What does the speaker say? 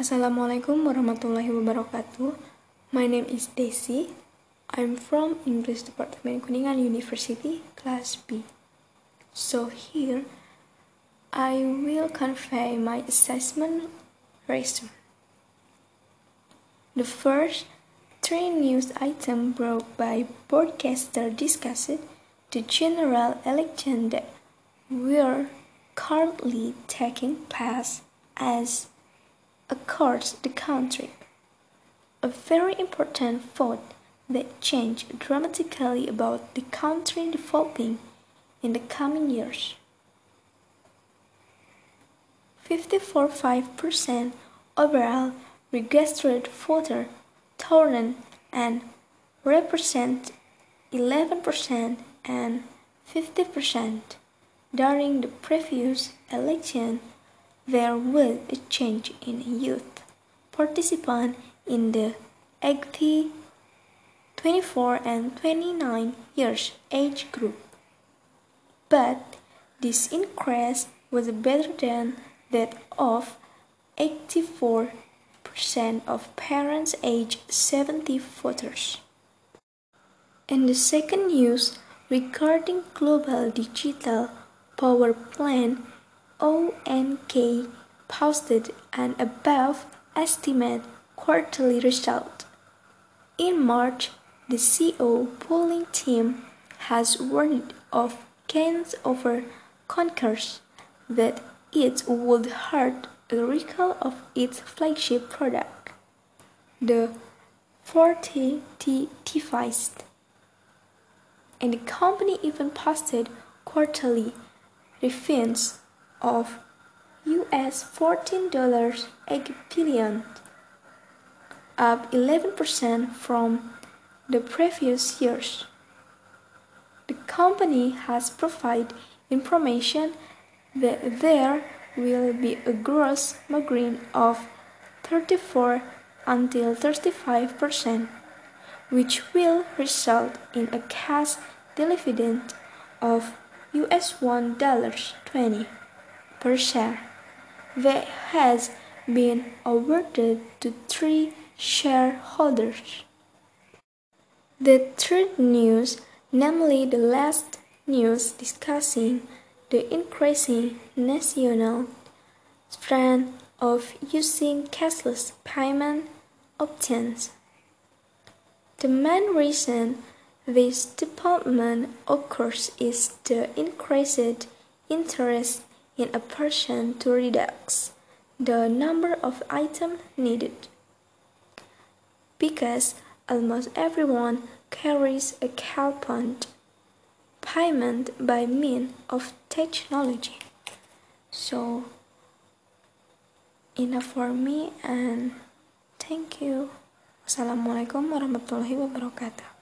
Assalamualaikum warahmatullahi wabarakatuh. My name is Desi. I'm from English Department Kuningan University, Class B. So here, I will convey my assessment resume. The first three news items brought by broadcaster discussed the general election that were currently taking place as across the country. A very important vote that changed dramatically about the country developing in the coming years. 54.5% overall registered voter turnout and represent 11% and 50% during the previous election there was a change in youth participants in the 80, 24 and 29 years age group. But this increase was better than that of 84% of parents aged 70 voters. In the second news regarding Global Digital Power Plant ONK posted an above estimate quarterly result. In March, the CEO polling team has warned of gains over Concurs that it would hurt the recall of its flagship product, the 40T device. And the company even posted quarterly revenues of US $14.8 billion, up 11% from the previous years. The company has provided information that there will be a gross margin of 34 until 35 percent, which will result in a cash dividend of US $1.20 per share that has been awarded to three shareholders. The third news, namely the last news discussing the increasing national trend of using cashless payment options. The main reason this development occurs is the increased interest in a person to reduce the number of items needed. Because almost everyone carries a coupon payment by means of technology. So enough for me and thank you. Assalamualaikum warahmatullahi wabarakatuh.